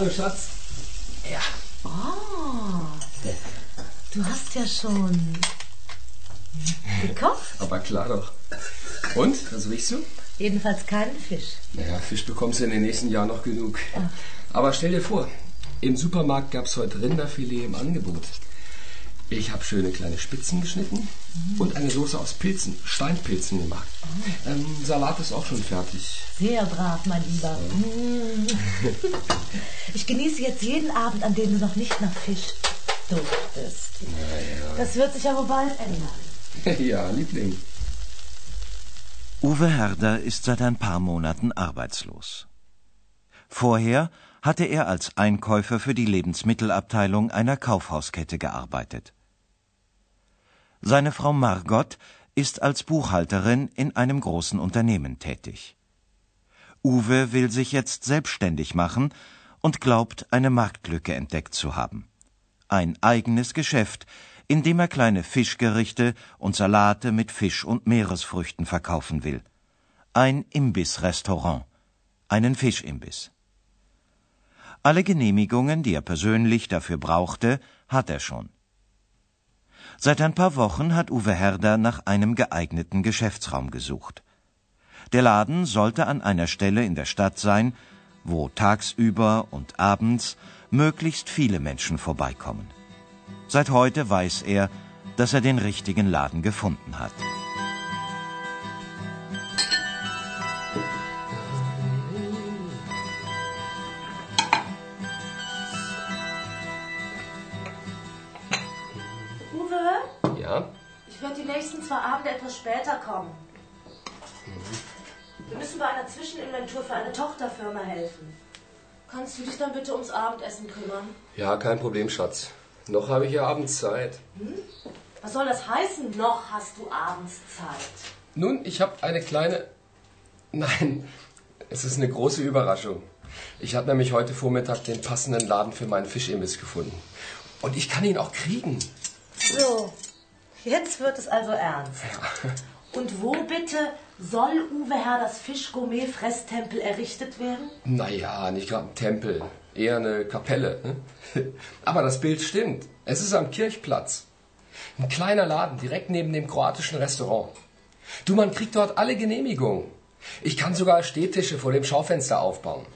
Hallo Schatz. Ja. Oh, du hast ja schon gekocht. Aber klar doch. Und, was riechst du? Jedenfalls keinen Fisch. Naja, Fisch bekommst du in den nächsten Jahren noch genug. Aber stell dir vor, im Supermarkt gab's heute Rinderfilet im Angebot. Ich habe schöne kleine Spitzen geschnitten und eine Soße aus Pilzen, Steinpilzen gemacht. Ähm, Salat ist auch schon fertig. Sehr brav, mein Lieber. Mm. Ich genieße jetzt jeden Abend, an dem du noch nicht nach Fisch duftest. Das wird sich aber bald ändern. ja, Liebling. Uwe Herder ist seit ein paar Monaten arbeitslos. Vorher hatte er als Einkäufer für die Lebensmittelabteilung einer Kaufhauskette gearbeitet. Seine Frau Margot ist als Buchhalterin in einem großen Unternehmen tätig. Uwe will sich jetzt selbstständig machen und glaubt, eine Marktlücke entdeckt zu haben. Ein eigenes Geschäft, in dem er kleine Fischgerichte und Salate mit Fisch und Meeresfrüchten verkaufen will. Ein Imbissrestaurant, einen Fischimbiss. Alle Genehmigungen, die er persönlich dafür brauchte, hat er schon. Seit ein paar Wochen hat Uwe Herder nach einem geeigneten Geschäftsraum gesucht. Der Laden sollte an einer Stelle in der Stadt sein, wo tagsüber und abends möglichst viele Menschen vorbeikommen. Seit heute weiß er, dass er den richtigen Laden gefunden hat. Zwei Abende etwas später kommen. Wir müssen bei einer Zwischeninventur für eine Tochterfirma helfen. Kannst du dich dann bitte ums Abendessen kümmern? Ja, kein Problem, Schatz. Noch habe ich ja abends Zeit. Was soll das heißen? Noch hast du abends Zeit. Nun, ich habe eine kleine... Nein, es ist eine große Überraschung. Ich habe nämlich heute Vormittag den passenden Laden für meinen Fischimbiss gefunden. Und ich kann ihn auch kriegen. So, jetzt wird es also ernst. Und wo bitte soll Uwe Herders Fischgourmet-Fresstempel errichtet werden? Naja, nicht gerade ein Tempel, eher eine Kapelle. Ne? Aber das Bild stimmt. Es ist am Kirchplatz. Ein kleiner Laden direkt neben dem kroatischen Restaurant. Du, man kriegt dort alle Genehmigungen. Ich kann sogar Stehtische vor dem Schaufenster aufbauen.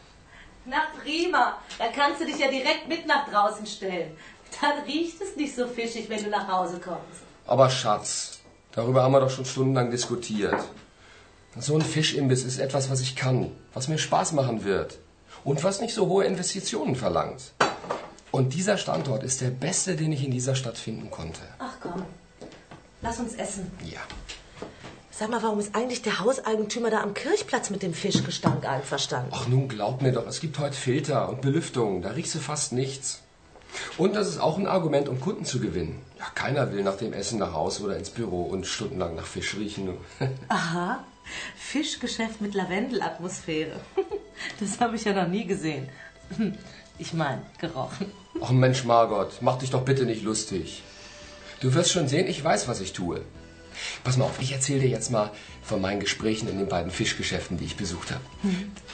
Na prima, dann kannst du dich ja direkt mit nach draußen stellen. Dann riecht es nicht so fischig, wenn du nach Hause kommst. Aber Schatz, darüber haben wir doch schon stundenlang diskutiert. So ein Fischimbiss ist etwas, was ich kann, was mir Spaß machen wird und was nicht so hohe Investitionen verlangt. Und dieser Standort ist der beste, den ich in dieser Stadt finden konnte. Ach komm, lass uns essen. Ja. Sag mal, warum ist eigentlich der Hauseigentümer da am Kirchplatz mit dem Fischgestank einverstanden? Ach nun, glaub mir doch, es gibt heute Filter und Belüftung, da riechst du fast nichts. Und das ist auch ein Argument, um Kunden zu gewinnen. Ja, keiner will nach dem Essen nach Hause oder ins Büro und stundenlang nach Fisch riechen. Aha, Fischgeschäft mit Lavendelatmosphäre. Das habe ich ja noch nie gesehen. Ich meine, gerochen. Ach Mensch, Margot, mach dich doch bitte nicht lustig. Du wirst schon sehen, ich weiß, was ich tue. Pass mal auf, ich erzähle dir jetzt mal von meinen Gesprächen in den beiden Fischgeschäften, die ich besucht habe.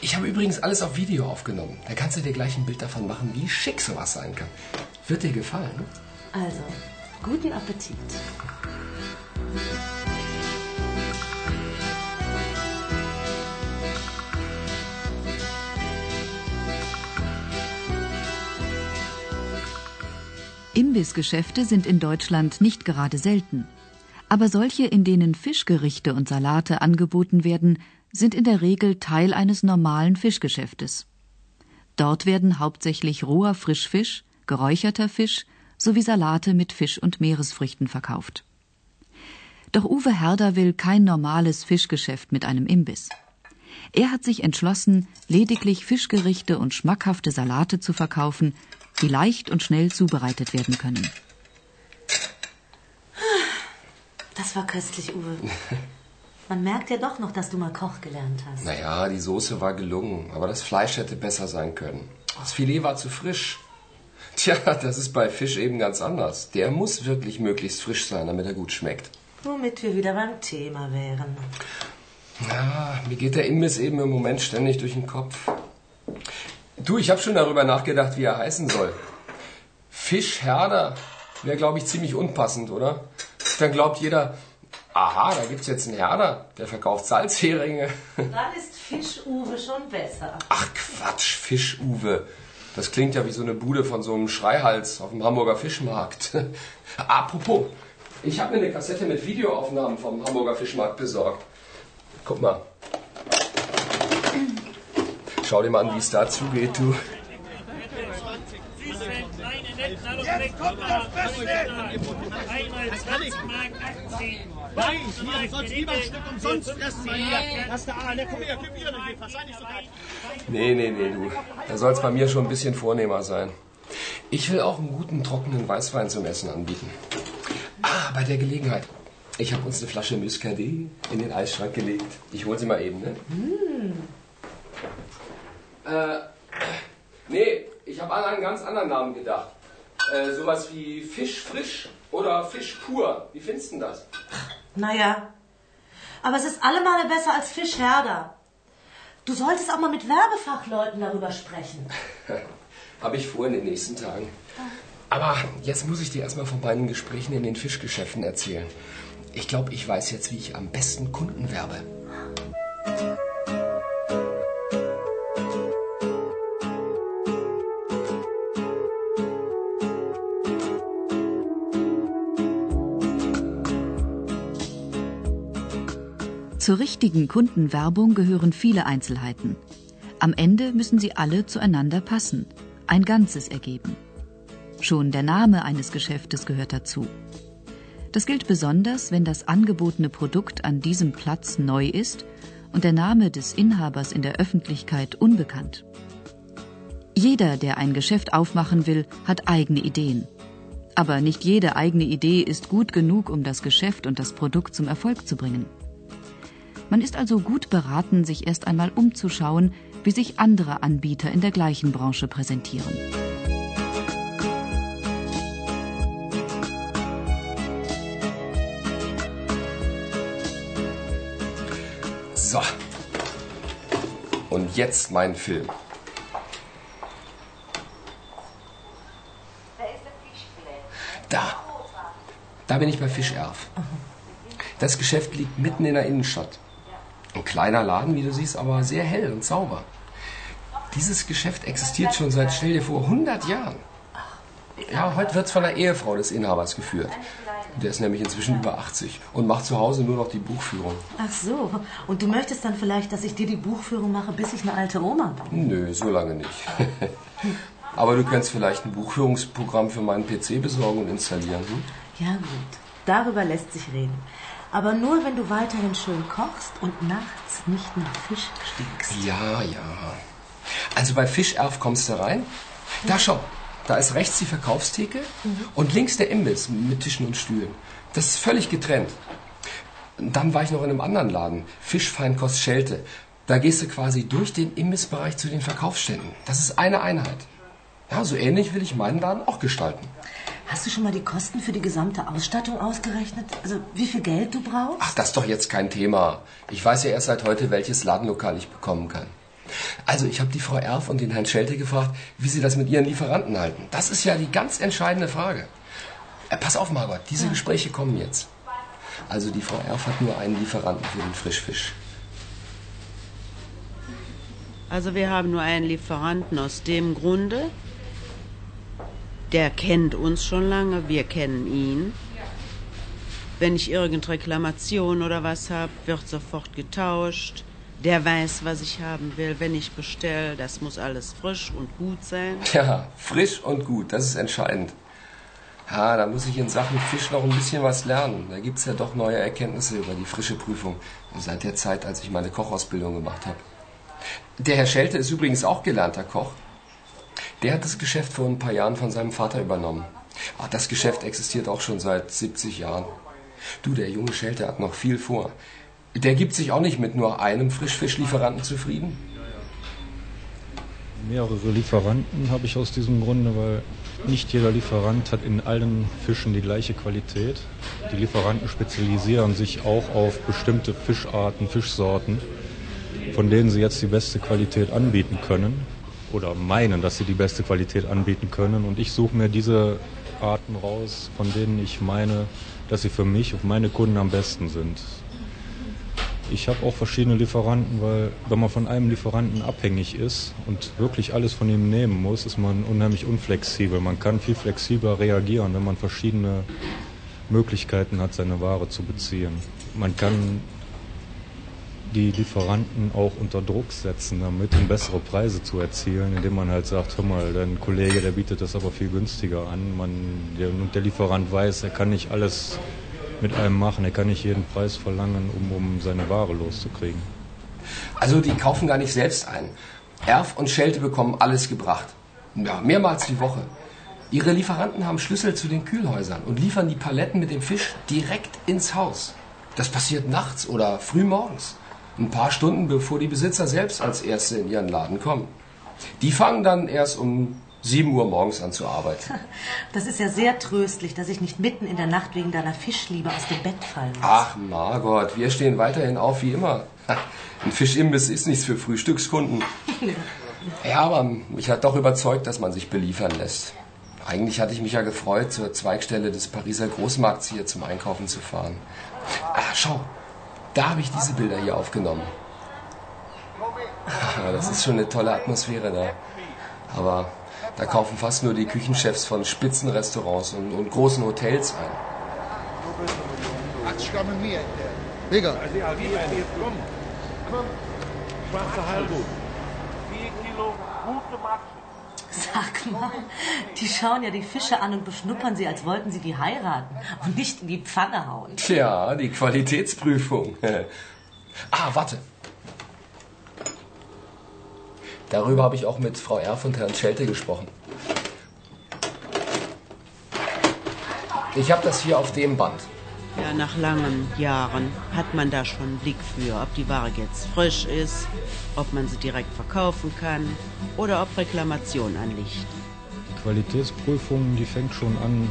Ich habe übrigens alles auf Video aufgenommen. Da kannst du dir gleich ein Bild davon machen, wie schick sowas sein kann. Wird dir gefallen? Also, guten Appetit. Imbissgeschäfte sind in Deutschland nicht gerade selten. Aber solche, in denen Fischgerichte und Salate angeboten werden, sind in der Regel Teil eines normalen Fischgeschäftes. Dort werden hauptsächlich roher Frischfisch, geräucherter Fisch sowie Salate mit Fisch und Meeresfrüchten verkauft. Doch Uwe Herder will kein normales Fischgeschäft mit einem Imbiss. Er hat sich entschlossen, lediglich Fischgerichte und schmackhafte Salate zu verkaufen, die leicht und schnell zubereitet werden können. Das war köstlich, Uwe. Man merkt ja doch noch, dass du mal Koch gelernt hast. Naja, die Soße war gelungen, aber das Fleisch hätte besser sein können. Das Filet war zu frisch. Tja, das ist bei Fisch eben ganz anders. Der muss wirklich möglichst frisch sein, damit er gut schmeckt. Womit wir wieder beim Thema wären. Ja, mir geht der Imbiss eben im Moment ständig durch den Kopf. Du, ich habe schon darüber nachgedacht, wie er heißen soll. Fischherder wäre, glaube ich, ziemlich unpassend, oder? Dann glaubt jeder, aha, da gibt's jetzt einen Herder, der verkauft Salzheringe. Dann ist Fisch-Uwe schon besser. Ach Quatsch, Fisch-Uwe. Das klingt ja wie so eine Bude von so einem Schreihals auf dem Hamburger Fischmarkt. Apropos, ich habe mir eine Kassette mit Videoaufnahmen vom Hamburger Fischmarkt besorgt. Guck mal. Schau dir mal an, wie es da zugeht, du. Jetzt kommt das Beste! Einmal 20 Mark 18. Nein, hier, lieber ein Stück umsonst fressen, mein Lieber. Lass da an, komm her, gib nicht so geil. Nee, nee, nee, du. Da soll es bei mir schon ein bisschen vornehmer sein. Ich will auch einen guten trockenen Weißwein zum Essen anbieten. Ah, bei der Gelegenheit. Ich habe uns eine Flasche Muscadet in den Eisschrank gelegt. Ich hol sie mal eben, ne? Äh, nee, ich habe an einen ganz anderen Namen gedacht. Äh, sowas wie Fisch frisch oder Fisch pur. Wie findest du denn das? Naja, aber es ist allemal besser als Fischherder. Du solltest auch mal mit Werbefachleuten darüber sprechen. Habe ich vor in den nächsten Tagen. Aber jetzt muss ich dir erstmal von meinen Gesprächen in den Fischgeschäften erzählen. Ich glaube, ich weiß jetzt, wie ich am besten Kunden werbe. Zur richtigen Kundenwerbung gehören viele Einzelheiten. Am Ende müssen sie alle zueinander passen, ein Ganzes ergeben. Schon der Name eines Geschäftes gehört dazu. Das gilt besonders, wenn das angebotene Produkt an diesem Platz neu ist und der Name des Inhabers in der Öffentlichkeit unbekannt. Jeder, der ein Geschäft aufmachen will, hat eigene Ideen. Aber nicht jede eigene Idee ist gut genug, um das Geschäft und das Produkt zum Erfolg zu bringen. Man ist also gut beraten, sich erst einmal umzuschauen, wie sich andere Anbieter in der gleichen Branche präsentieren. So. Und jetzt mein Film. Da. Da bin ich bei Fischerf. Das Geschäft liegt mitten in der Innenstadt. Ein kleiner Laden, wie du siehst, aber sehr hell und sauber. Dieses Geschäft existiert schon seit, stell dir vor, 100 Jahren. Ja, heute wird es von der Ehefrau des Inhabers geführt. Der ist nämlich inzwischen über 80 und macht zu Hause nur noch die Buchführung. Ach so, und du möchtest dann vielleicht, dass ich dir die Buchführung mache, bis ich eine alte Oma bin? Nö, so lange nicht. Aber du könntest vielleicht ein Buchführungsprogramm für meinen PC besorgen und installieren. Hm? Ja gut, darüber lässt sich reden. Aber nur, wenn du weiterhin schön kochst und nachts nicht nach Fisch stinkst. Ja, ja. Also bei Fischerf kommst du rein. Da schau, da ist rechts die Verkaufstheke und links der Imbiss mit Tischen und Stühlen. Das ist völlig getrennt. Dann war ich noch in einem anderen Laden, Fischfeinkost Schelte. Da gehst du quasi durch den Imbissbereich zu den Verkaufsständen. Das ist eine Einheit. Ja, so ähnlich will ich meinen Laden auch gestalten. Hast du schon mal die Kosten für die gesamte Ausstattung ausgerechnet? Also wie viel Geld du brauchst? Ach, das ist doch jetzt kein Thema. Ich weiß ja erst seit heute, welches Ladenlokal ich bekommen kann. Also, ich habe die Frau Erf und den Herrn Schelte gefragt, wie sie das mit ihren Lieferanten halten. Das ist ja die ganz entscheidende Frage. Äh, pass auf, Margot, diese Gespräche kommen jetzt. Also, die Frau Erf hat nur einen Lieferanten für den Frischfisch. Also wir haben nur einen Lieferanten aus dem Grunde, der kennt uns schon lange, wir kennen ihn. Wenn ich irgendeine Reklamation oder was habe, wird sofort getauscht. Der weiß, was ich haben will. Wenn ich bestelle, das muss alles frisch und gut sein. Ja, frisch und gut, das ist entscheidend. Ja, da muss ich in Sachen Fisch noch ein bisschen was lernen. Da gibt's ja doch neue Erkenntnisse über die frische Prüfung. Seit der Zeit, als ich meine Kochausbildung gemacht habe. Der Herr Schelte ist übrigens auch gelernter Koch. Der hat das Geschäft vor ein paar Jahren von seinem Vater übernommen. Ach, das Geschäft existiert auch schon seit 70 Jahren. Du, der junge Schelte hat noch viel vor. Der gibt sich auch nicht mit nur einem Frischfischlieferanten zufrieden. Mehrere Lieferanten habe ich aus diesem Grunde, weil nicht jeder Lieferant hat in allen Fischen die gleiche Qualität. Die Lieferanten spezialisieren sich auch auf bestimmte Fischarten, Fischsorten, von denen sie jetzt die beste Qualität anbieten können. Oder meinen, dass sie die beste Qualität anbieten können. Und ich suche mir diese Arten raus, von denen ich meine, dass sie für mich und meine Kunden am besten sind. Ich habe auch verschiedene Lieferanten, weil wenn man von einem Lieferanten abhängig ist und wirklich alles von ihm nehmen muss, ist man unheimlich unflexibel. Man kann viel flexibler reagieren, wenn man verschiedene Möglichkeiten hat, seine Ware zu beziehen. Man kann die Lieferanten auch unter Druck setzen, damit um bessere Preise zu erzielen, indem man halt sagt, hör mal, dein Kollege, der bietet das aber viel günstiger an. Man, der, und der Lieferant weiß, er kann nicht alles mit einem machen, er kann nicht jeden Preis verlangen, um, um seine Ware loszukriegen. Also die kaufen gar nicht selbst ein. Erf und Schelte bekommen alles gebracht. Ja, mehrmals die Woche. Ihre Lieferanten haben Schlüssel zu den Kühlhäusern und liefern die Paletten mit dem Fisch direkt ins Haus. Das passiert nachts oder früh morgens. Ein paar Stunden bevor die Besitzer selbst als Erste in ihren Laden kommen. Die fangen dann erst um 7 Uhr morgens an zu arbeiten. Das ist ja sehr tröstlich, dass ich nicht mitten in der Nacht wegen deiner Fischliebe aus dem Bett fallen muss. Ach, Margot, wir stehen weiterhin auf wie immer. Ein Fischimbiss ist nichts für Frühstückskunden. Ja, aber mich hat doch überzeugt, dass man sich beliefern lässt. Eigentlich hatte ich mich ja gefreut, zur Zweigstelle des Pariser Großmarkts hier zum Einkaufen zu fahren. Ah, schau, da habe ich diese Bilder hier aufgenommen. Das ist schon eine tolle Atmosphäre da. Aber da kaufen fast nur die Küchenchefs von Spitzenrestaurants und, und großen Hotels ein. Digga. Schwarze Halbut. 4 Kilo gute Matsche. Sag mal, die schauen ja die Fische an und beschnuppern sie, als wollten sie die heiraten und nicht in die Pfanne hauen. Tja, die Qualitätsprüfung. ah, warte. Darüber habe ich auch mit Frau Erf und Herrn Schelte gesprochen. Ich habe das hier auf dem Band. Ja, nach langen Jahren hat man da schon einen Blick für, ob die Ware jetzt frisch ist, ob man sie direkt verkaufen kann oder ob Reklamation anliegt. Die Qualitätsprüfung, die fängt schon an,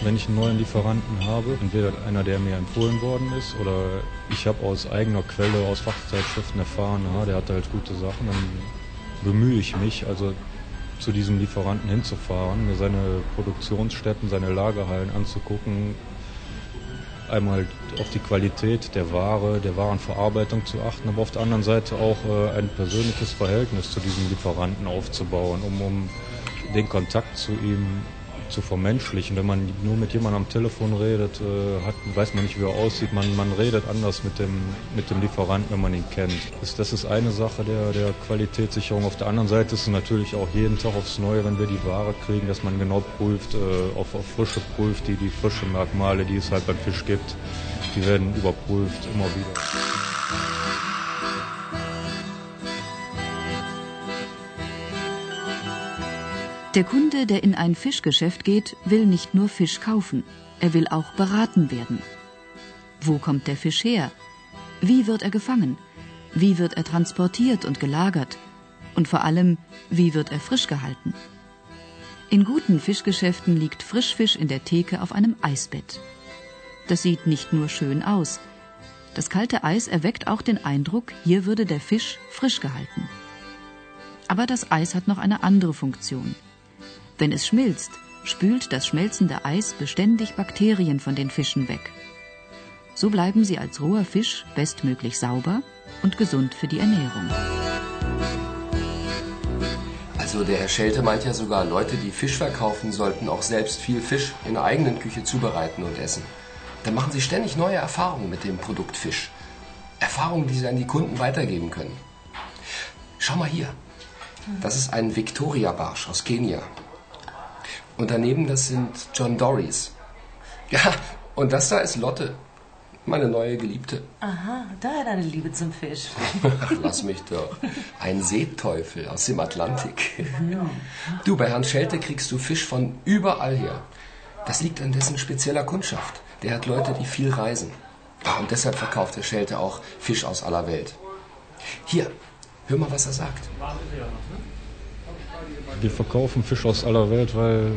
wenn ich einen neuen Lieferanten habe. Entweder einer, der mir empfohlen worden ist, oder ich habe aus eigener Quelle, aus Fachzeitschriften erfahren, ja, der hat halt gute Sachen, dann bemühe ich mich, also zu diesem Lieferanten hinzufahren, mir seine Produktionsstätten, seine Lagerhallen anzugucken, einmal auf die Qualität der Ware, der Warenverarbeitung zu achten, aber auf der anderen Seite auch äh, ein persönliches Verhältnis zu diesem Lieferanten aufzubauen, um, um den Kontakt zu ihm zu vermenschlichen. Wenn man nur mit jemandem am Telefon redet, äh, hat, weiß man nicht, wie er aussieht. Man, man redet anders mit dem, mit dem Lieferanten, wenn man ihn kennt. Das, das ist eine Sache der, der Qualitätssicherung. Auf der anderen Seite ist es natürlich auch jeden Tag aufs Neue, wenn wir die Ware kriegen, dass man genau prüft, äh, auf, auf Frische prüft, die, die frische Merkmale, die es halt beim Fisch gibt, die werden überprüft, immer wieder. Der Kunde, der in ein Fischgeschäft geht, will nicht nur Fisch kaufen, er will auch beraten werden. Wo kommt der Fisch her? Wie wird er gefangen? Wie wird er transportiert und gelagert? Und vor allem, wie wird er frisch gehalten? In guten Fischgeschäften liegt Frischfisch in der Theke auf einem Eisbett. Das sieht nicht nur schön aus. Das kalte Eis erweckt auch den Eindruck, hier würde der Fisch frisch gehalten. Aber das Eis hat noch eine andere Funktion. Wenn es schmilzt, spült das schmelzende Eis beständig Bakterien von den Fischen weg. So bleiben sie als roher Fisch bestmöglich sauber und gesund für die Ernährung. Also der Herr Schelte meint ja sogar, Leute, die Fisch verkaufen, sollten auch selbst viel Fisch in der eigenen Küche zubereiten und essen. Dann machen sie ständig neue Erfahrungen mit dem Produkt Fisch. Erfahrungen, die sie an die Kunden weitergeben können. Schau mal hier. Das ist ein Victoria-Barsch aus Kenia. Und daneben, das sind John Dories. Ja, und das da ist Lotte, meine neue Geliebte. Aha, daher deine Liebe zum Fisch. Ach, lass mich doch. Ein Seeteufel aus dem Atlantik. Du, bei Herrn Schelte kriegst du Fisch von überall her. Das liegt an dessen spezieller Kundschaft. Der hat Leute, die viel reisen. Ah, und deshalb verkauft der Schelte auch Fisch aus aller Welt. Hier, hör mal, was er sagt. Wir verkaufen Fisch aus aller Welt, weil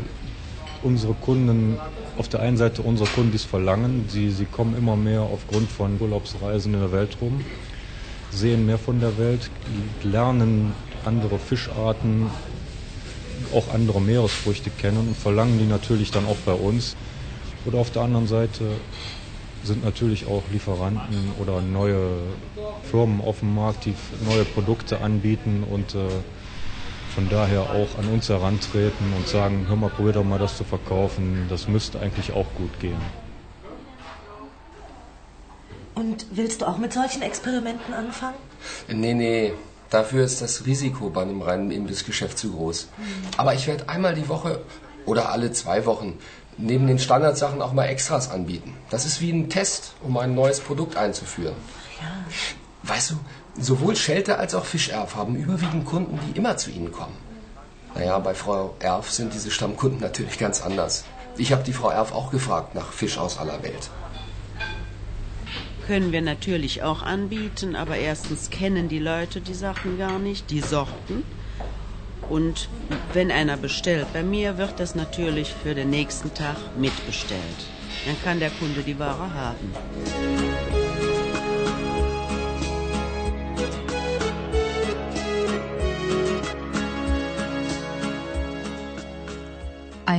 unsere Kunden, auf der einen Seite unsere Kunden dies verlangen. Sie, sie kommen immer mehr aufgrund von Urlaubsreisen in der Welt rum, sehen mehr von der Welt, lernen andere Fischarten, auch andere Meeresfrüchte kennen und verlangen die natürlich dann auch bei uns. Oder auf der anderen Seite sind natürlich auch Lieferanten oder neue Firmen auf dem Markt, die neue Produkte anbieten und äh, von daher auch an uns herantreten und sagen, hör mal, probier doch mal das zu verkaufen, das müsste eigentlich auch gut gehen. Und willst du auch mit solchen Experimenten anfangen? Nee, nee, dafür ist das Risiko bei einem reinen Imbissgeschäft zu groß. Aber ich werde einmal die Woche oder alle zwei Wochen neben den Standardsachen auch mal Extras anbieten. Das ist wie ein Test, um ein neues Produkt einzuführen. Ja. Weißt du, sowohl Schelte als auch Fischerf haben überwiegend Kunden, die immer zu ihnen kommen. Naja, bei Frau Erf sind diese Stammkunden natürlich ganz anders. Ich habe die Frau Erf auch gefragt nach Fisch aus aller Welt. Können wir natürlich auch anbieten, aber erstens kennen die Leute die Sachen gar nicht, die Sorten. Und wenn einer bestellt bei mir, wird das natürlich für den nächsten Tag mitbestellt. Dann kann der Kunde die Ware haben.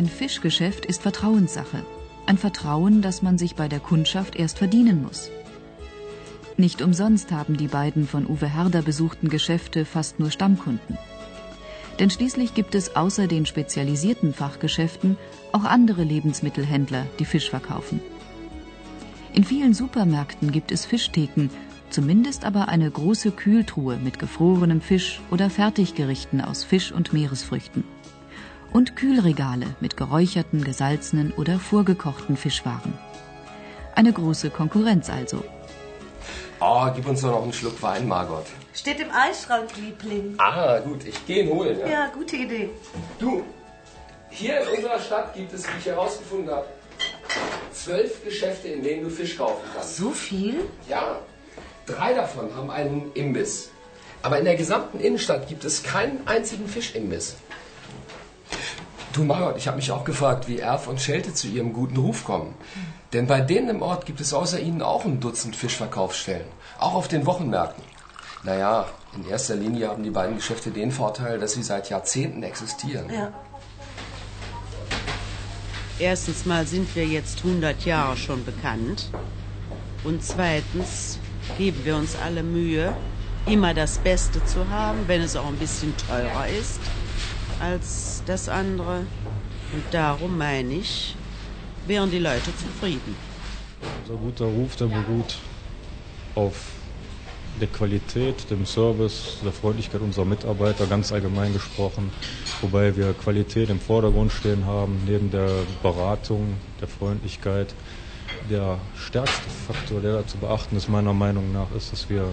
Ein Fischgeschäft ist Vertrauenssache. Ein Vertrauen, das man sich bei der Kundschaft erst verdienen muss. Nicht umsonst haben die beiden von Uwe Herder besuchten Geschäfte fast nur Stammkunden. Denn schließlich gibt es außer den spezialisierten Fachgeschäften auch andere Lebensmittelhändler, die Fisch verkaufen. In vielen Supermärkten gibt es Fischtheken, zumindest aber eine große Kühltruhe mit gefrorenem Fisch oder Fertiggerichten aus Fisch und Meeresfrüchten. Und Kühlregale mit geräucherten, gesalzenen oder vorgekochten Fischwaren. Eine große Konkurrenz also. Oh, gib uns doch noch einen Schluck Wein, Margot. Steht im Eisschrank, Liebling. Ah, gut, ich gehe ihn holen. Ja? Ja, gute Idee. Du, hier in unserer Stadt gibt es, wie ich herausgefunden habe, zwölf Geschäfte, in denen du Fisch kaufen kannst. So viel? Ja, drei davon haben einen Imbiss. Aber in der gesamten Innenstadt gibt es keinen einzigen Fischimbiss. Du Margot, ich habe mich auch gefragt, wie Erf und Schelte zu ihrem guten Ruf kommen. Denn bei denen im Ort gibt es außer ihnen auch ein Dutzend Fischverkaufsstellen. Auch auf den Wochenmärkten. Naja, in erster Linie haben die beiden Geschäfte den Vorteil, dass sie seit Jahrzehnten existieren. Ja. Erstens mal sind wir jetzt 100 Jahre schon bekannt. Und zweitens geben wir uns alle Mühe, immer das Beste zu haben, wenn es auch ein bisschen teurer ist als das andere. Und darum meine ich, wären die Leute zufrieden. Unser guter Ruf, der beruht auf der Qualität, dem Service, der Freundlichkeit unserer Mitarbeiter, ganz allgemein gesprochen. Wobei wir Qualität im Vordergrund stehen haben, neben der Beratung, der Freundlichkeit. Der stärkste Faktor, der da zu beachten ist, meiner Meinung nach, ist, dass wir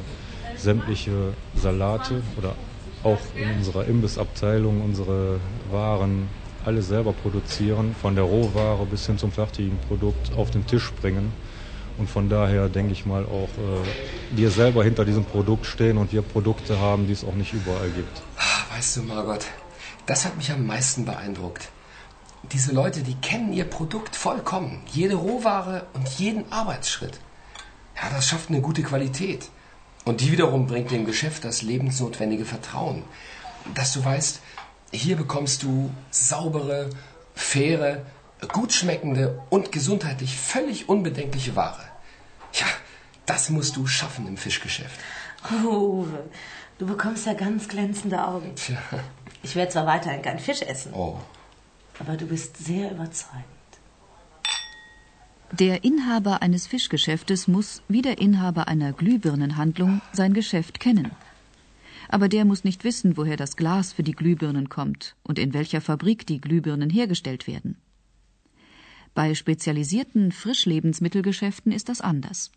sämtliche Salate oder auch in unserer Imbissabteilung unsere Waren alle selber produzieren, von der Rohware bis hin zum fertigen Produkt auf den Tisch bringen. Und von daher denke ich mal auch, äh, wir selber hinter diesem Produkt stehen und wir Produkte haben, die es auch nicht überall gibt. Ah, Weißt du, Margot, das hat mich am meisten beeindruckt. Diese Leute, die kennen ihr Produkt vollkommen. Jede Rohware und jeden Arbeitsschritt. Ja, das schafft eine gute Qualität. Und die wiederum bringt dem Geschäft das lebensnotwendige Vertrauen. Dass du weißt, hier bekommst du saubere, faire, gut schmeckende und gesundheitlich völlig unbedenkliche Ware. Ja, das musst du schaffen im Fischgeschäft. Oh, Uwe, du bekommst ja ganz glänzende Augen. Tja. Ich werde zwar weiterhin kein Fisch essen, Oh. aber du bist sehr überzeugend. Der Inhaber eines Fischgeschäftes muss, wie der Inhaber einer Glühbirnenhandlung, sein Geschäft kennen. Aber der muss nicht wissen, woher das Glas für die Glühbirnen kommt und in welcher Fabrik die Glühbirnen hergestellt werden. Bei spezialisierten Frischlebensmittelgeschäften ist das anders.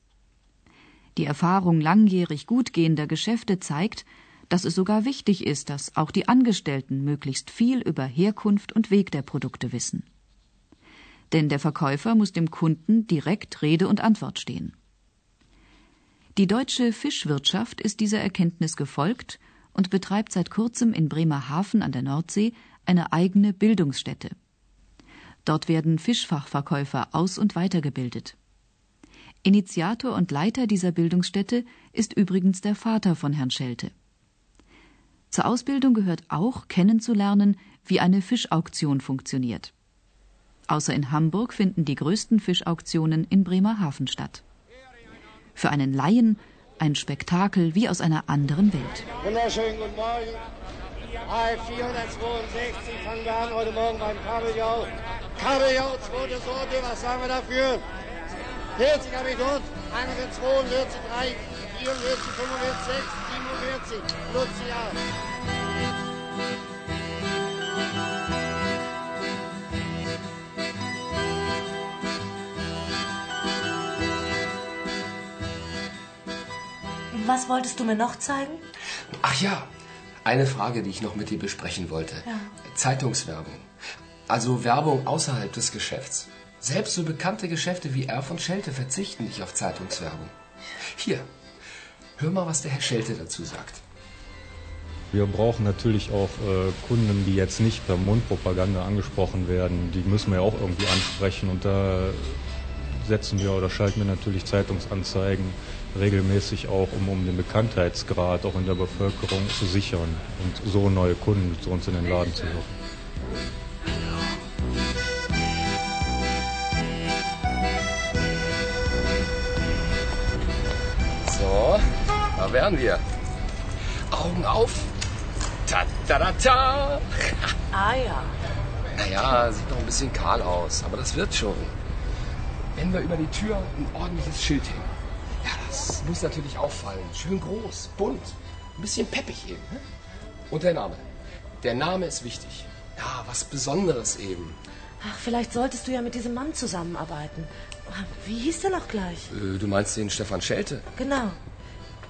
Die Erfahrung langjährig gut gehender Geschäfte zeigt, dass es sogar wichtig ist, dass auch die Angestellten möglichst viel über Herkunft und Weg der Produkte wissen. Denn der Verkäufer muss dem Kunden direkt Rede und Antwort stehen. Die deutsche Fischwirtschaft ist dieser Erkenntnis gefolgt und betreibt seit kurzem in Bremerhaven an der Nordsee eine eigene Bildungsstätte. Dort werden Fischfachverkäufer aus- und weitergebildet. Initiator und Leiter dieser Bildungsstätte ist übrigens der Vater von Herrn Schelte. Zur Ausbildung gehört auch kennenzulernen, wie eine Fischauktion funktioniert. Außer in Hamburg finden die größten Fischauktionen in Bremerhaven statt. Für einen Laien ein Spektakel wie aus einer anderen Welt. Wunderschönen guten Morgen. Hi, 462 fangen wir an heute Morgen beim Kabeljau. Kabeljau, zweite Sorte, was sagen wir dafür? 40 habe ich dort, 41, 3, 44, 45, 6, 47, Lucia. Was wolltest du mir noch zeigen? Ach ja, eine Frage, die ich noch mit dir besprechen wollte. Ja. Zeitungswerbung. Also Werbung außerhalb des Geschäfts. Selbst so bekannte Geschäfte wie R von Schelte verzichten nicht auf Zeitungswerbung. Hier, hör mal, was der Herr Schelte dazu sagt. Wir brauchen natürlich auch äh, Kunden, die jetzt nicht per Mundpropaganda angesprochen werden. Die müssen wir ja auch irgendwie ansprechen und da setzen wir oder schalten wir natürlich Zeitungsanzeigen regelmäßig auch, um, um den Bekanntheitsgrad auch in der Bevölkerung zu sichern und so neue Kunden zu uns in den Laden zu locken. So, da wären wir. Augen auf. Ta ta ta ta. Ah ja. Naja, sieht noch ein bisschen kahl aus, aber das wird schon. Wenn wir über die Tür ein ordentliches Schild hängen. Das muss natürlich auffallen. Schön groß, bunt, ein bisschen peppig eben. Ne? Und der Name. Der Name ist wichtig. Ja, was Besonderes eben. Ach, vielleicht solltest du ja mit diesem Mann zusammenarbeiten. Wie hieß der noch gleich? Äh, Du meinst den Stefan Schelte? Genau.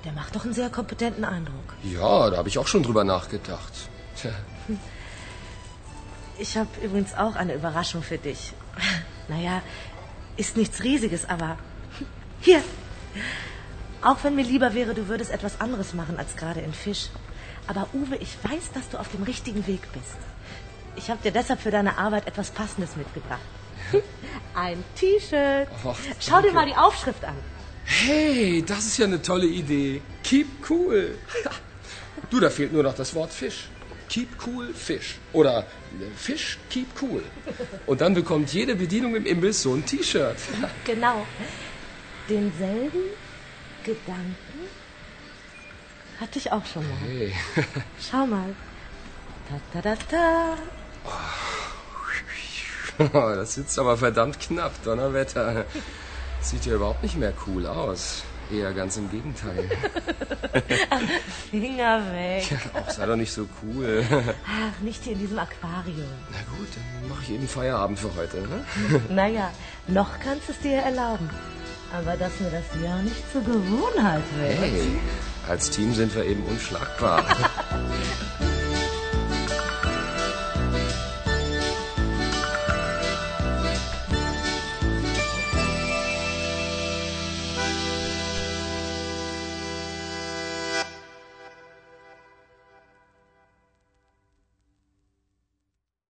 Der macht doch einen sehr kompetenten Eindruck. Ja, da habe ich auch schon drüber nachgedacht. Tja, Ich habe übrigens auch eine Überraschung für dich. Naja, ist nichts Riesiges, aber hier. Auch wenn mir lieber wäre, du würdest etwas anderes machen als gerade in Fisch. Aber Uwe, ich weiß, dass du auf dem richtigen Weg bist. Ich habe dir deshalb für deine Arbeit etwas Passendes mitgebracht. Ein T-Shirt. Och, Schau dir mal die Aufschrift an. Hey, das ist ja eine tolle Idee. Keep cool. Du, da fehlt nur noch das Wort Fisch. Keep cool Fisch. Oder äh, Fisch, keep cool. Und dann bekommt jede Bedienung im Imbiss so ein T-Shirt. Genau. Denselben Gedanken hatte ich auch schon mal. Hey. Schau mal. Ta ta ta ta. Das sitzt aber verdammt knapp, Donnerwetter. Sieht ja überhaupt nicht mehr cool aus. Eher ganz im Gegenteil. Finger weg. Auch sei doch nicht so cool. Ach, nicht hier in diesem Aquarium. Na gut, dann mache ich eben Feierabend für heute. Ne? Naja, noch kannst du es dir erlauben. Aber dass mir das ja nicht zur Gewohnheit wird. Hey, als Team sind wir eben unschlagbar.